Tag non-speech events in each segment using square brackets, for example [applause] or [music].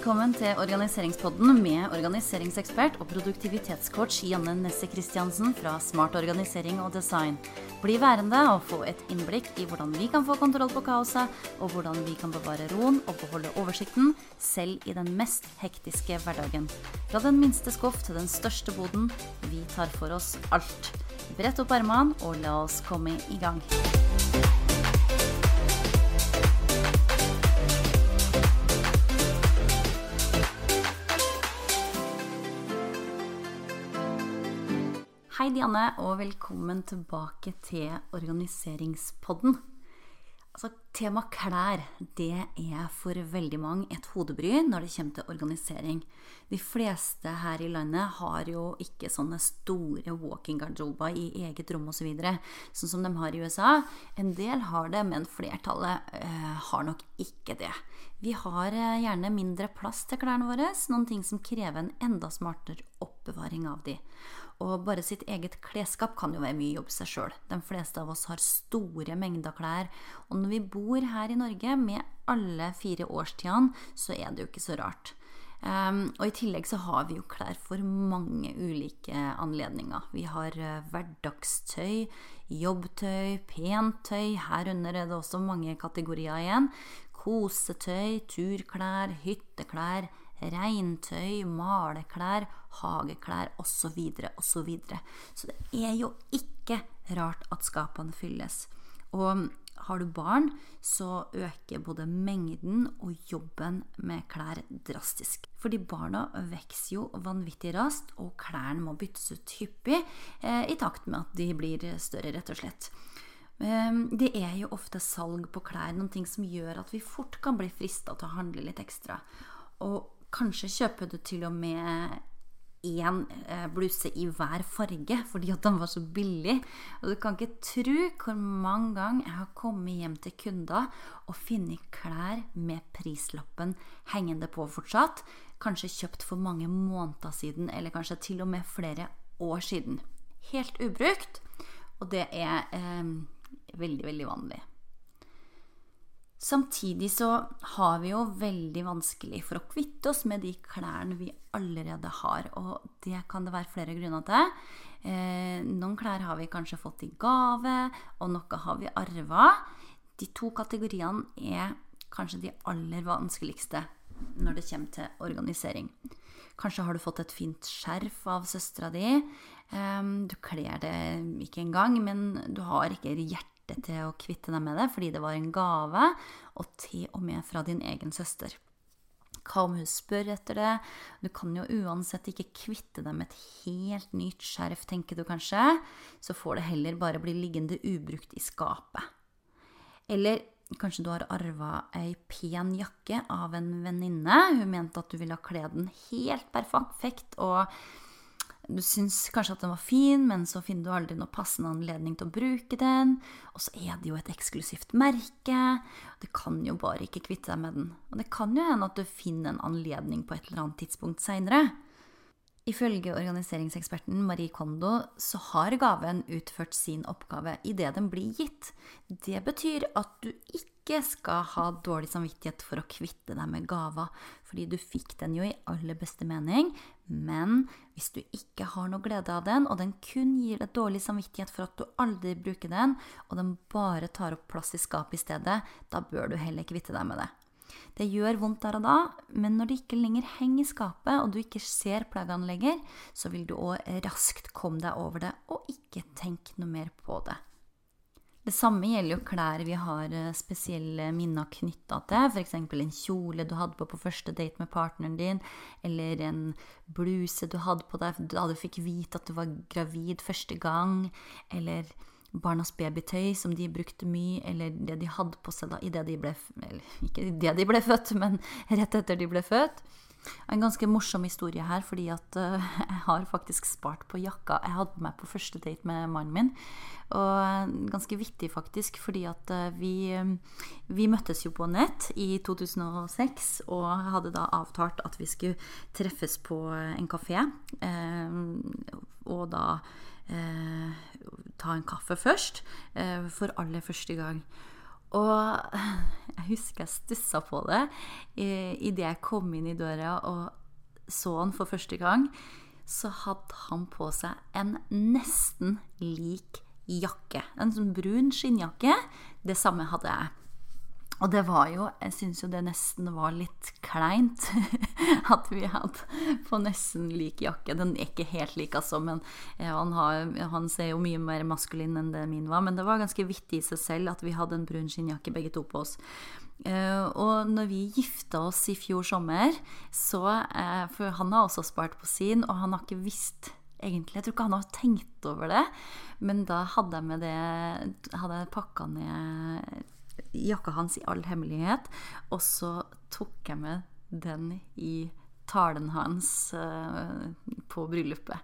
Velkommen til Organiseringspodden med organiseringsekspert og produktivitetscoach Janne Nesse Christiansen fra Smart organisering og design. Bli værende og få et innblikk i hvordan vi kan få kontroll på kaoset, og hvordan vi kan bevare roen og beholde oversikten, selv i den mest hektiske hverdagen. Fra den minste skuff til den største boden, vi tar for oss alt. Brett opp armene og la oss komme i gang. Hei, Dianne, og velkommen tilbake til organiseringspodden. Altså, tema klær det er for veldig mange et hodebry når det kommer til organisering. De fleste her i landet har jo ikke sånne store walking-garderober i eget rom osv., så videre, sånn som de har i USA. En del har det, men flertallet uh, har nok ikke det. Vi har uh, gjerne mindre plass til klærne våre, noen ting som krever en enda smartere oppbevaring av de. Og bare sitt eget klesskap kan jo være mye jobb seg sjøl. De fleste av oss har store mengder klær. Og når vi bor her i Norge med alle fire årstidene, så er det jo ikke så rart. Um, og i tillegg så har vi jo klær for mange ulike anledninger. Vi har uh, hverdagstøy, jobbtøy, pent tøy. Herunder er det også mange kategorier igjen. Kosetøy, turklær, hytteklær, regntøy, maleklær, hageklær osv. osv. Så, videre. så det er jo ikke rart at skapene fylles. Og har du barn, så øker både mengden og jobben med klær drastisk. Fordi barna vokser jo vanvittig raskt, og klærne må byttes ut hyppig eh, i takt med at de blir større, rett og slett. Eh, det er jo ofte salg på klær, noen ting som gjør at vi fort kan bli frista til å handle litt ekstra. Og Kanskje kjøper du til og med én eh, bluse i hver farge fordi at den var så billig. Og du kan ikke tro hvor mange ganger jeg har kommet hjem til kunder og funnet klær med prislappen hengende på fortsatt. Kanskje kjøpt for mange måneder siden, eller kanskje til og med flere år siden. Helt ubrukt. Og det er eh, veldig, veldig vanlig. Samtidig så har vi jo veldig vanskelig for å kvitte oss med de klærne vi allerede har. Og det kan det være flere grunner til. Eh, noen klær har vi kanskje fått i gave, og noe har vi arva. De to kategoriene er kanskje de aller vanskeligste når det kommer til organisering. Kanskje har du fått et fint skjerf av søstera di. Eh, du kler det ikke engang, men du har ikke hjerte hjerte til å kvitte deg med det fordi det var en gave, og til og med fra din egen søster. Hva om hun spør etter det? Du kan jo uansett ikke kvitte deg med et helt nytt skjerf, tenker du kanskje. Så får det heller bare bli liggende ubrukt i skapet. Eller kanskje du har arva ei pen jakke av en venninne. Hun mente at du ville kle den helt perfekt og du syns kanskje at den var fin, men så finner du aldri noe passende anledning til å bruke den. Og så er det jo et eksklusivt merke. Du kan jo bare ikke kvitte deg med den. Og det kan jo hende at du finner en anledning på et eller annet tidspunkt seinere. Ifølge organiseringseksperten Marie Kondo så har gaven utført sin oppgave idet den blir gitt. Det betyr at du ikke skal ha dårlig samvittighet for å kvitte deg med gava, fordi du fikk den jo i aller beste mening. Men hvis du ikke har noe glede av den, og den kun gir deg dårlig samvittighet for at du aldri bruker den, og den bare tar opp plass i skapet i stedet, da bør du heller kvitte deg med det. Det gjør vondt der og da, men når det ikke lenger henger i skapet, og du ikke ser plaggene lenger, så vil du òg raskt komme deg over det, og ikke tenke noe mer på det. Det samme gjelder jo klær vi har eh, spesielle minner knytta til. F.eks. en kjole du hadde på på første date med partneren din, eller en bluse du hadde på deg da du fikk vite at du var gravid første gang, eller barnas babytøy som de brukte mye, eller det de hadde på seg da idet de ble Eller ikke idet de ble født, [laughs] men rett etter de ble født. En ganske morsom historie her, fordi at uh, [laughs] jeg har faktisk spart på jakka jeg hadde meg på første date med mannen min. Og ganske vittig, faktisk, fordi at uh, vi, vi, møttes jo på nett i 2006 og hadde da avtalt at vi skulle treffes på en kafé. Og da ta en kaffe først, for aller første gang. Og [laughs] jeg husker jeg stussa på det idet jeg kom inn i døra og så han for første gang. Så hadde han på seg en nesten lik jakke. En sånn brun skinnjakke. Det samme hadde jeg. Og det var jo Jeg syns jo det nesten var litt kleint [laughs] [laughs] at vi hadde på nesten lik jakke. Den er ikke helt lik, altså, men han, har, han, ser jo mye mer maskulin enn det min var. Men det var ganske vittig i seg selv at vi hadde en brun skinnjakke begge to på oss. Uh, og når vi gifta oss i fjor sommer, så uh, For han har også spart på sin, og han har ikke visst egentlig Jeg tror ikke han har tenkt over det, men da hadde jeg med det Hadde jeg pakka ned jakka hans i all hemmelighet. Og så tok jeg med den i talen hans uh, på bryllupet.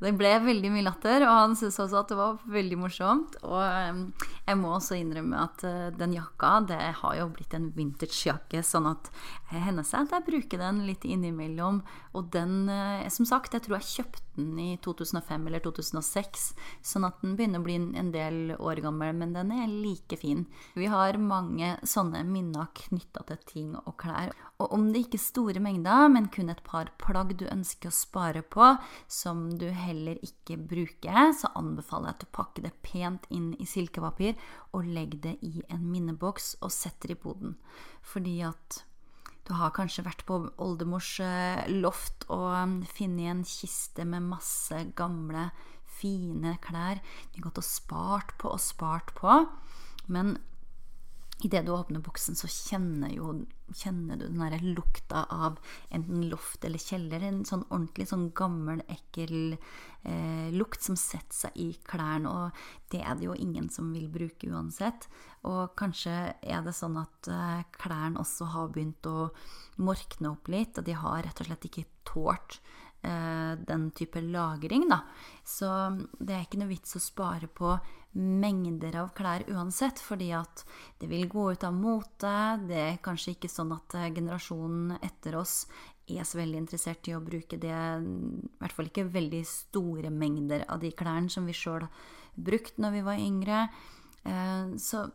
Det ble veldig mye latter, og han syntes også at det var veldig morsomt. Og um, jeg må også innrømme at uh, den jakka det har jo blitt en vintage-jakke, sånn at det hender seg at jeg bruker den litt innimellom. Og den, uh, som sagt, jeg tror jeg kjøpte den i 2005 eller 2006, sånn at den begynner å bli en del år gammel, men den er like fin. Vi har mange sånne minner knytta til ting og klær. Og om det ikke er store mengder, men kun et par plagg du ønsker å spare på, som du heller ikke bruker, så anbefaler jeg at du pakker det pent inn i silkepapir og legger det i en minneboks og setter i boden. Fordi at du har kanskje vært på oldemors eh, loft og um, funnet en kiste med masse gamle, fine klær. De har gått og spart på og spart på. Men idet du åpner boksen, så kjenner, jo, kjenner du den der lukta av enten loft eller kjeller. En sånn ordentlig sånn gammel, ekkel eh, lukt som setter seg i klærne. Og det er det jo ingen som vil bruke uansett. Og kanskje er det sånn at eh, klærne også har begynt å morkne opp litt, og de har rett og slett ikke tålt den type lagring, da. Så det er ikke noe vits å spare på mengder av klær uansett, fordi at det vil gå ut av mote. Det er kanskje ikke sånn at eh, generasjonen etter oss er så veldig interessert i å bruke det, i hvert fall ikke veldig store mengder av de klærne som vi sjøl brukte når vi var yngre. Eh, så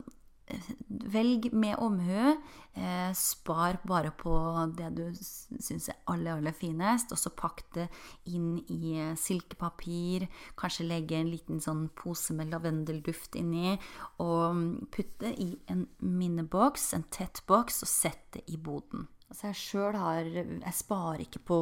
velg med omhu. Eh, spar bare på det du syns er aller, aller finest, og så pakk det inn i silkepapir. Kanskje legge en liten sånn pose med lavendelduft inni, og putt det i en minneboks, en tett boks, og sett det i boden. Altså jeg sjøl har Jeg sparer ikke på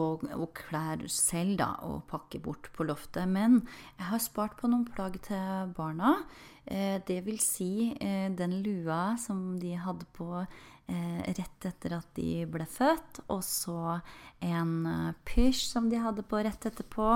klær selv, da, og pakker bort på loftet. Men jeg har spart på noen plagg til barna. Eh, det vil si eh, den lua som de hadde på eh, rett etter at de ble født, og så en pysj som de hadde på rett etterpå,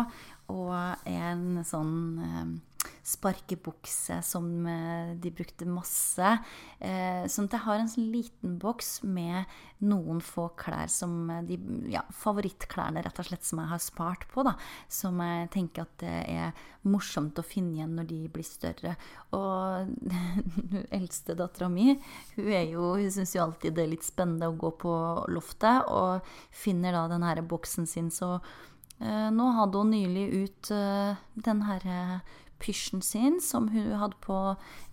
og en sånn sparkebukse som eh, de brukte masse. Eh, sånn at jeg har en sånn liten boks med noen få klær som eh, de ja, favorittklærne rett og slett som jeg har spart på. da, Som jeg tenker at det er morsomt å finne igjen når de blir større. Og [laughs] eldste dattera mi hun, hun syns jo alltid det er litt spennende å gå på loftet, og finner da den her boksen sin. så nå hadde hun nylig ut den herre pysjen sin som hun hadde på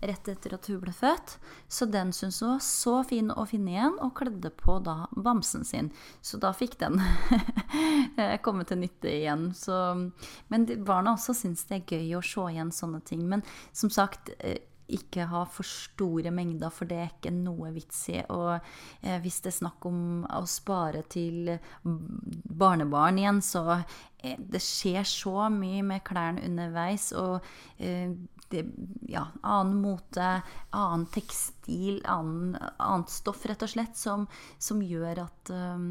rett etter at hun ble født. Så den syntes hun var så fin å finne igjen, og kledde på da bamsen sin. Så da fikk den [laughs] komme til nytte igjen. Så, men barna også syns det er gøy å se igjen sånne ting. Men som sagt, eh, ikke ha for store mengder, for det er ikke noe vits i. Og eh, hvis det er snakk om å spare til barnebarn igjen, så det skjer så mye med klærne underveis. Og eh, det, ja, annen mote, annen tekstil, annen, annet stoff, rett og slett, som, som gjør at eh,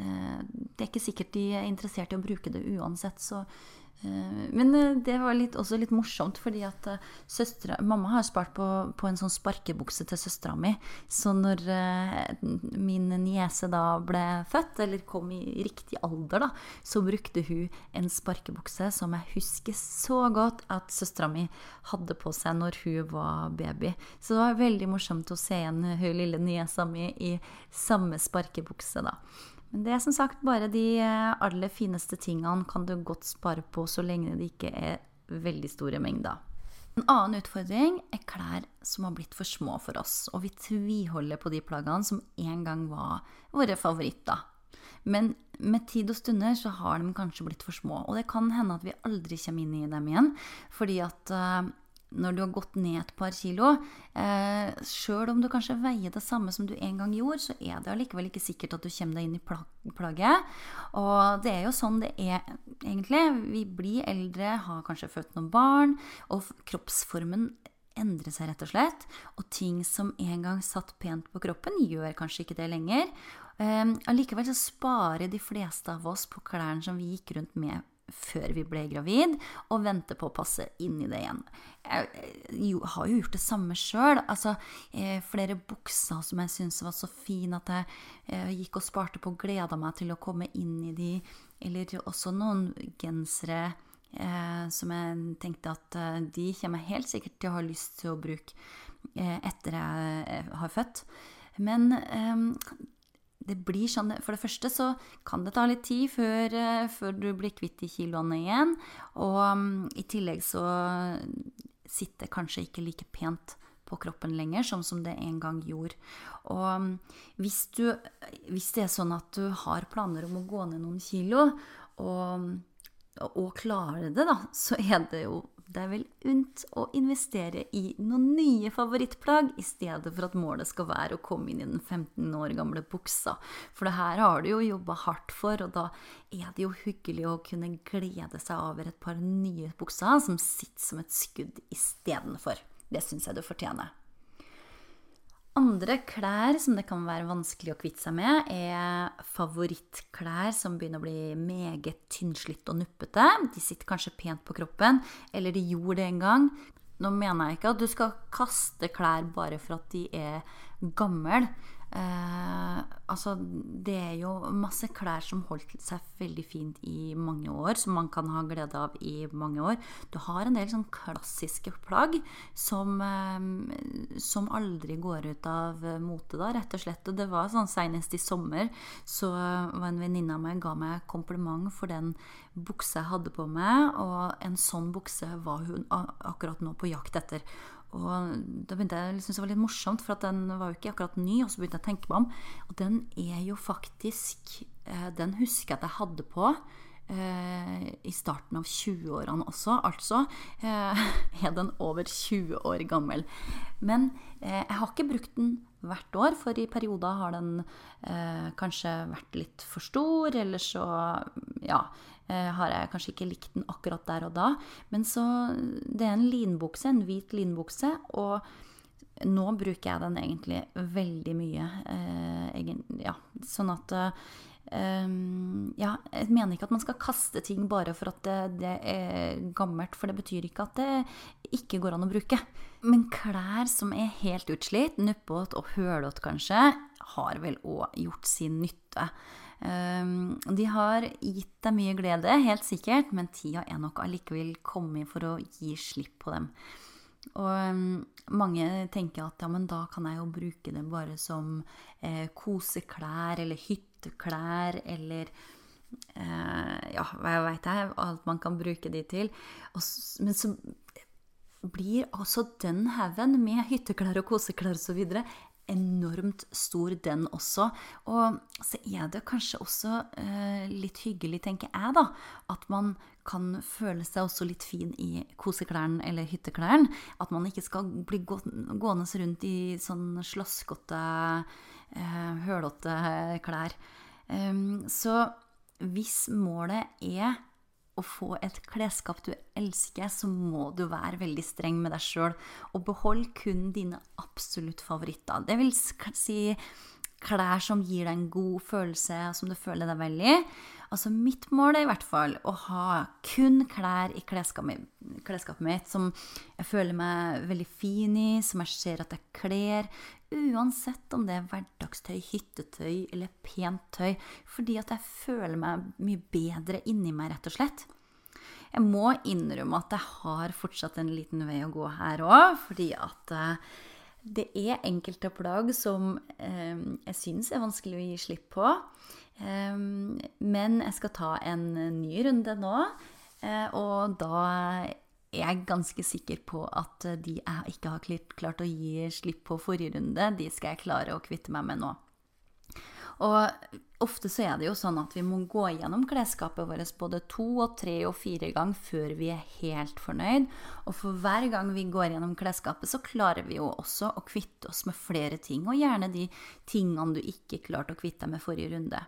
eh, det er ikke sikkert de er interessert i å bruke det uansett. Så Eh, men eh, det var litt, også litt morsomt, fordi at eh, søstre, mamma har spart på, på en sånn sparkebukse til søstera mi. Så når min niese da ble født, eller kom i riktig alder, da, så brukte hun en sparkebukse som jeg husker så godt at søstera mi hadde på seg når hun var baby. Så det var veldig morsomt å se igjen hun lille niesa mi i samme sparkebukse, da. Men det er som sagt bare de eh, aller fineste tingene kan du godt spare på så lenge det ikke er veldig store mengder. En annen utfordring er klær som har blitt for små for oss, og vi tviholder på de plaggene som en gang var våre favoritter. Men med tid og stunder så har de kanskje blitt for små, og det kan hende at vi aldri kommer inn i dem igjen, fordi at uh, når du har gått ned et par kilo, eh, sjøl om du kanskje veier det samme som du en gang gjorde, så er det allikevel ikke sikkert at du kommer deg inn i plagget. Og det er jo sånn det er egentlig. Vi blir eldre, har kanskje født noen barn, og kroppsformen endrer seg rett og slett. Og ting som en gang satt pent på kroppen, gjør kanskje ikke det lenger. Um, allikevel så sparer de fleste av oss på klærne som vi gikk rundt med før vi ble gravid, og vente på å passe inn i det igjen. Jeg har jo gjort det samme sjøl. Altså, eh, flere bukser som jeg syntes var så fine at jeg eh, gikk og sparte på og gleda meg til å komme inn i de. Eller også noen gensere eh, som jeg tenkte at eh, de kommer jeg helt sikkert til å ha lyst til å bruke eh, etter jeg eh, har født. Men det blir sånn For det første så kan det ta litt tid før, eh, før du blir kvitt de kiloene igjen. Og um, i tillegg så sitter kanskje ikke like pent på kroppen lenger, sånn som det en gang gjorde. Og um, hvis, du, hvis det er sånn at du har planer om å gå ned noen kilo, og, og klare det, da, så er det jo det er vel unt å investere i noen nye favorittplagg, i stedet for at målet skal være å komme inn i den 15 år gamle buksa. For det her har du jo jobba hardt for, og da er det jo hyggelig å kunne glede seg over et par nye bukser som sitter som et skudd istedenfor. Det syns jeg du fortjener. Andre klær som det kan være vanskelig å kvitte seg med, er favorittklær som begynner å bli meget tynnslitt og nuppete. De sitter kanskje pent på kroppen, eller de gjorde det en gang. Nå mener jeg ikke at du skal kaste klær bare for at de er gamle. Eh, altså, det er jo masse klær som holdt seg veldig fint i mange år, som man kan ha glede av i mange år. Du har en del sånn klassiske plagg som, eh, som aldri går ut av mote, da, rett og slett. Og det var sånn senest i sommer så var en venninne av meg ga meg kompliment for den buksa jeg hadde på meg, og en sånn bukse var hun akkurat nå på jakt etter. Og da begynte jeg synes det var litt morsomt, for den var jo ikke akkurat ny. Og så begynte jeg å tenke meg om. Og den er jo faktisk eh, Den husker jeg at jeg hadde på eh, i starten av 20-årene også. Altså eh, [laughs] er den over 20 år gammel. Men eh, jeg har ikke brukt den hvert år, for i perioder har den eh, kanskje vært litt for stor, eller så ja, har jeg kanskje ikke likt den akkurat der og da. Men så Det er en linbukse, en hvit linbukse, og nå bruker jeg den egentlig veldig mye. Eh, ja, sånn at Um, ja, jeg mener ikke at man skal kaste ting bare for at det, det, er gammelt, for det betyr ikke at det ikke går an å bruke. Men klær som er helt utslitt, nuppete og hølete kanskje, har vel òg gjort sin nytte. Um, de har gitt deg mye glede, helt sikkert, men tida er nok allikevel kommet for å gi slipp på dem. Og um, mange tenker at ja, men da kan jeg jo bruke det bare som eh, koseklær eller hytteklær eller eh, Ja, hva veit jeg, alt man kan bruke de til. Og, men så blir altså den haugen med hytteklær og koseklær osv enormt stor, den også. Og så er det kanskje også eh, litt hyggelig, tenker jeg, da, at man kan føle seg også litt fin i koseklærne eller hytteklærne. At man ikke skal bli gå gående rundt i sånn slaskete, eh, hølete klær. Um, så hvis målet er å få et klesskap du elsker, så må du være veldig streng med deg sjøl. Og behold kun dine absolutt favoritter. Det vil si klær som gir deg en god følelse, som du føler deg vel i. Altså Mitt mål er i hvert fall å ha kun klær i klesskapet mitt som jeg føler meg veldig fin i, som jeg ser at jeg kler. Uansett om det er hverdagstøy, hyttetøy eller pent tøy. Fordi at jeg føler meg mye bedre inni meg, rett og slett. Jeg må innrømme at jeg har fortsatt en liten vei å gå her òg, fordi at eh, det er enkelte plagg som eh, jeg syns er vanskelig å gi slipp på. Eh, men jeg skal ta en ny runde nå, eh, og da er jeg ganske sikker på at de jeg ikke har klart å gi slipp på forrige runde, de skal jeg klare å kvitte meg med nå. Og ofte så er det jo sånn at vi må gå gjennom klesskapet vårt både to og tre og fire ganger før vi er helt fornøyd. Og for hver gang vi går gjennom klesskapet, så klarer vi jo også å kvitte oss med flere ting. Og gjerne de tingene du ikke klarte å kvitte deg med forrige runde.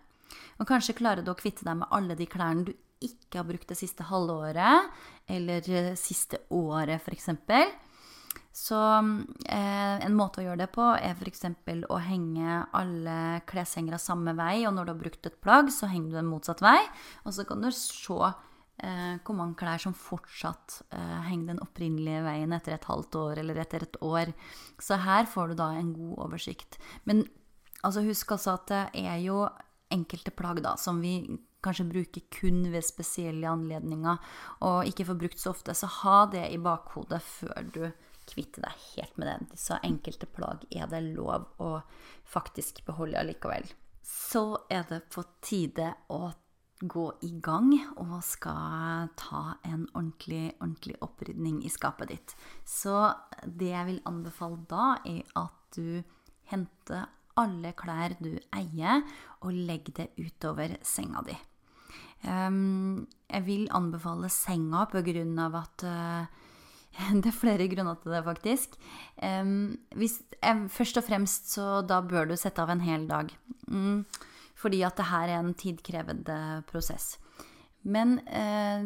Og kanskje klarer du å kvitte deg med alle de klærne du ikke har brukt det siste halvåret, eller siste året, f.eks. Så eh, en måte å gjøre det på er f.eks. å henge alle kleshengere samme vei. Og når du har brukt et plagg, så henger du den motsatt vei. Og så kan du se eh, hvor mange klær som fortsatt eh, henger den opprinnelige veien etter et halvt år eller etter et år. Så her får du da en god oversikt. Men altså, husk altså at det er jo enkelte plagg da, som vi kanskje bruker kun ved spesielle anledninger, og ikke får brukt så ofte. Så ha det i bakhodet før du kvitte deg helt med den. Så enkelte plagg er det lov å faktisk beholde allikevel. Så er det på tide å gå i gang og skal ta en ordentlig, ordentlig opprydning i skapet ditt. Så det jeg vil anbefale da, er at du henter alle klær du eier, og legg det utover senga di. Um, jeg vil anbefale senga på grunn av at uh, [laughs] Det er flere grunner til det, faktisk. Um, hvis, um, først og fremst så da bør du sette av en hel dag. Mm, fordi at det her er en tidkrevende prosess. Men uh,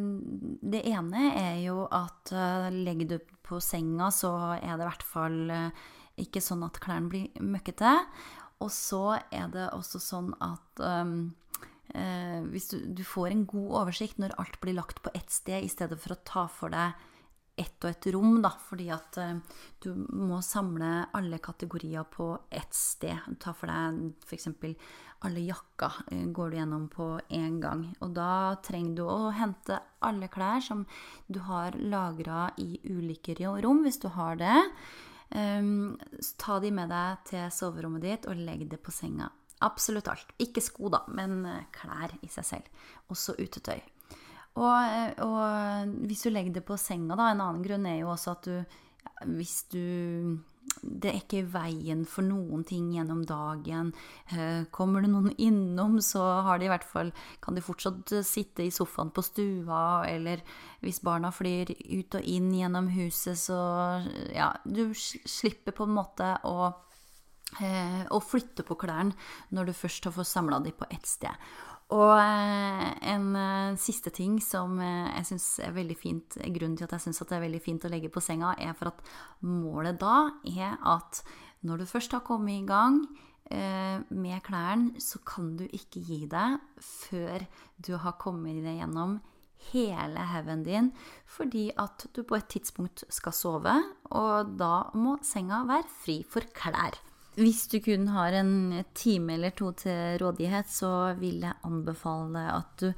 det ene er jo at uh, legger du på senga, så er det i hvert fall uh, ikke sånn at klærne blir møkkete. Og så er det også sånn at um, hvis du, du får en god oversikt når alt blir lagt på ett sted, i stedet for å ta for deg ett og ett rom, da, fordi at uh, du må samle alle kategorier på ett sted. Ta for deg f.eks. alle jakker uh, går du gjennom på én gang. Og da trenger du å hente alle klær som du har lagra i ulike rom, hvis du har det. Um, ta de med deg til soverommet ditt og legg det på senga. Absolutt alt. Ikke sko, da, men klær i seg selv. Også utetøy. Og, og, hvis du legger det på senga, da En annen grunn er jo også at du Hvis du det er ikke veien for noen ting gjennom dagen. Eh, kommer det noen innom, så har de i hvert fall, kan de fortsatt sitte i sofaen på stua. Eller hvis barna flyr ut og inn gjennom huset, så ja, du slipper på en måte å, eh, å flytte på klærne når du først har fått samla de på ett sted. Og eh, en eh, siste ting som eh, jeg syns er veldig fint, grunnen til at jeg syns det er veldig fint å legge på senga, er for at målet da er at når du først har kommet i gang med klærne, så kan du ikke gi deg før du har kommet deg gjennom hele haugen din, fordi at du på et tidspunkt skal sove, og da må senga være fri for klær. Hvis du kun har en time eller to til rådighet, så vil jeg anbefale at du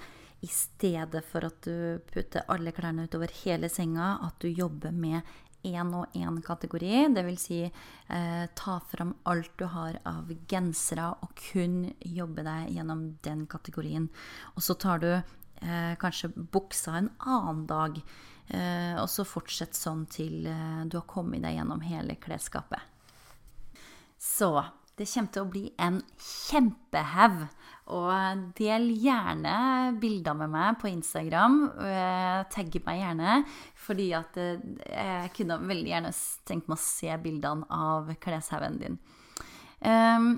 i stedet for at du putter alle klærne utover hele senga, at du jobber med én og én kategori. Dvs. Si, eh, ta fram alt du har av gensere, og kun jobbe deg gjennom den kategorien. Og så tar du eh, kanskje buksa en annen dag. Eh, og så fortsett sånn til eh, du har kommet deg gjennom hele klesskapet. Så det kommer til å bli en kjempehaug. Og del gjerne bilder med meg på Instagram. Eh, tagg meg gjerne, fordi at eh, jeg kunne veldig gjerne tenkt meg å se bildene av kleshaugen din. Um,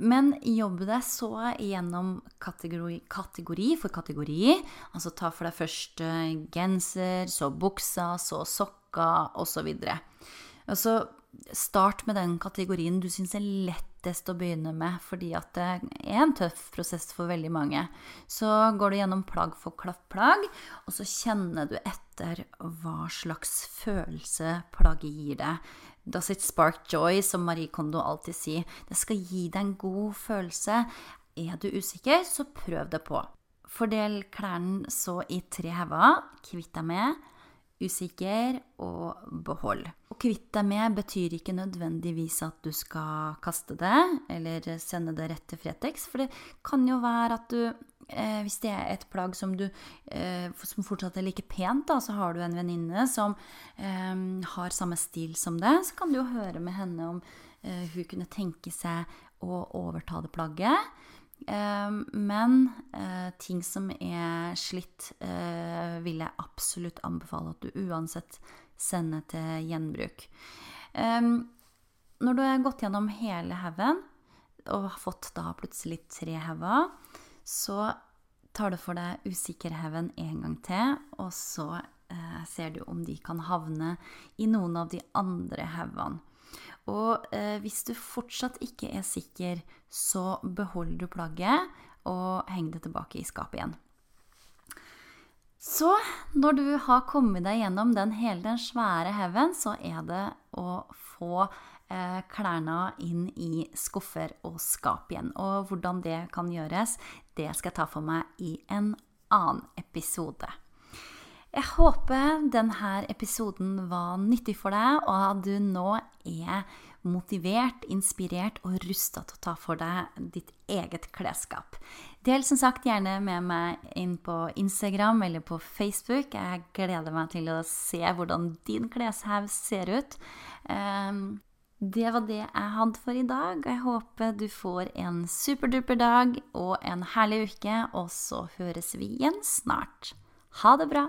men jobb deg så gjennom kategori, kategori, for kategori. Altså ta for deg først eh, genser, så buksa, så sokker osv. Altså start med den kategorien du syns er lettest å begynne med, fordi at det er en tøff prosess for veldig mange. Så går du gjennom plagg for plagg, og så kjenner du etter hva slags følelse plagget gir deg. Does it spark joy, som Marie Kondo alltid sier. Det skal gi deg en god følelse. Er du usikker, så prøv det på. Fordel klærne så i tre hauger. Kvitt deg med usikker og behold. Å kvitte deg med betyr ikke nødvendigvis at du skal kaste det eller sende det rett til Fretex, for det kan jo være at du eh, hvis det er et plagg som du eh, som fortsatt er like pent, da, så har du en venninne som eh, har samme stil som det, så kan du jo høre med henne om eh, hun kunne tenke seg å overta det plagget. Eh, men eh, ting som er slitt, vil jeg absolutt anbefale at du uansett sender til gjenbruk. Når du har gått gjennom hele haugen, og har fått da plutselig tre hauger, så tar du for deg usikkerhaugen en gang til, og så eh, ser du om de kan havne i noen av de andre haugene. Og eh, hvis du fortsatt ikke er sikker, så beholder du plagget og henger det tilbake i skapet igjen. Så når du har kommet deg gjennom den hele den svære haugen, så er det å få Eh, klærne inn i skuffer og skap igjen. Og hvordan det kan gjøres, det skal jeg ta for meg i en annen episode. Jeg håper denne episoden var nyttig for deg, og at du nå er motivert, inspirert og rusta til å ta for deg ditt eget klesskap. Del som sagt gjerne med meg inn på Instagram eller på Facebook. Jeg gleder meg til å se hvordan din kleshaug ser ut. Um, det var det jeg hadde for i dag. Jeg håper du får en superduper dag og en herlig uke, og så høres vi igjen snart. Ha det bra!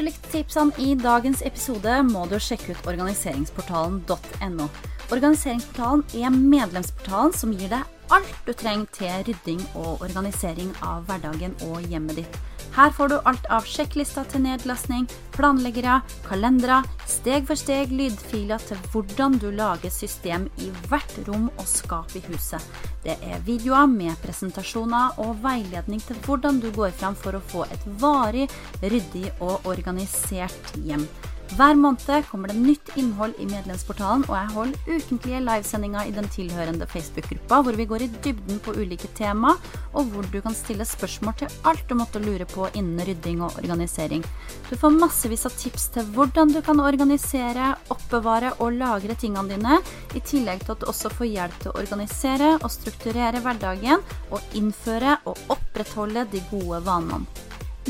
Du likte tipsene i dagens episode, må du sjekke ut organiseringsportalen.no. Organiseringsportalen er medlemsportalen som gir deg alt du trenger til rydding og organisering av hverdagen og hjemmet ditt. Her får du alt av sjekklister til nedlastning, planleggere, kalendere, steg for steg lydfiler til hvordan du lager system i hvert rom og skap i huset. Det er videoer med presentasjoner og veiledning til hvordan du går fram for å få et varig, ryddig og organisert hjem. Hver måned kommer det nytt innhold i medlemsportalen, og jeg holder ukentlige livesendinger i den tilhørende Facebook-gruppa, hvor vi går i dybden på ulike tema, og hvor du kan stille spørsmål til alt du måtte lure på innen rydding og organisering. Du får massevis av tips til hvordan du kan organisere, oppbevare og lagre tingene dine, i tillegg til at du også får hjelp til å organisere og strukturere hverdagen, og innføre og opprettholde de gode vanene.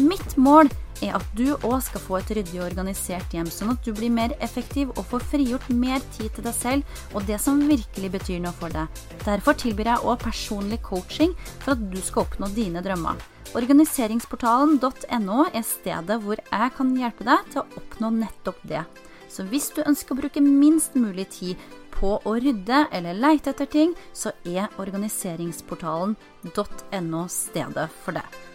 Mitt mål er er at du òg skal få et ryddig og organisert hjem, sånn at du blir mer effektiv og får frigjort mer tid til deg selv og det som virkelig betyr noe for deg. Derfor tilbyr jeg òg personlig coaching for at du skal oppnå dine drømmer. Organiseringsportalen.no er stedet hvor jeg kan hjelpe deg til å oppnå nettopp det. Så hvis du ønsker å bruke minst mulig tid på å rydde eller leite etter ting, så er organiseringsportalen.no stedet for det.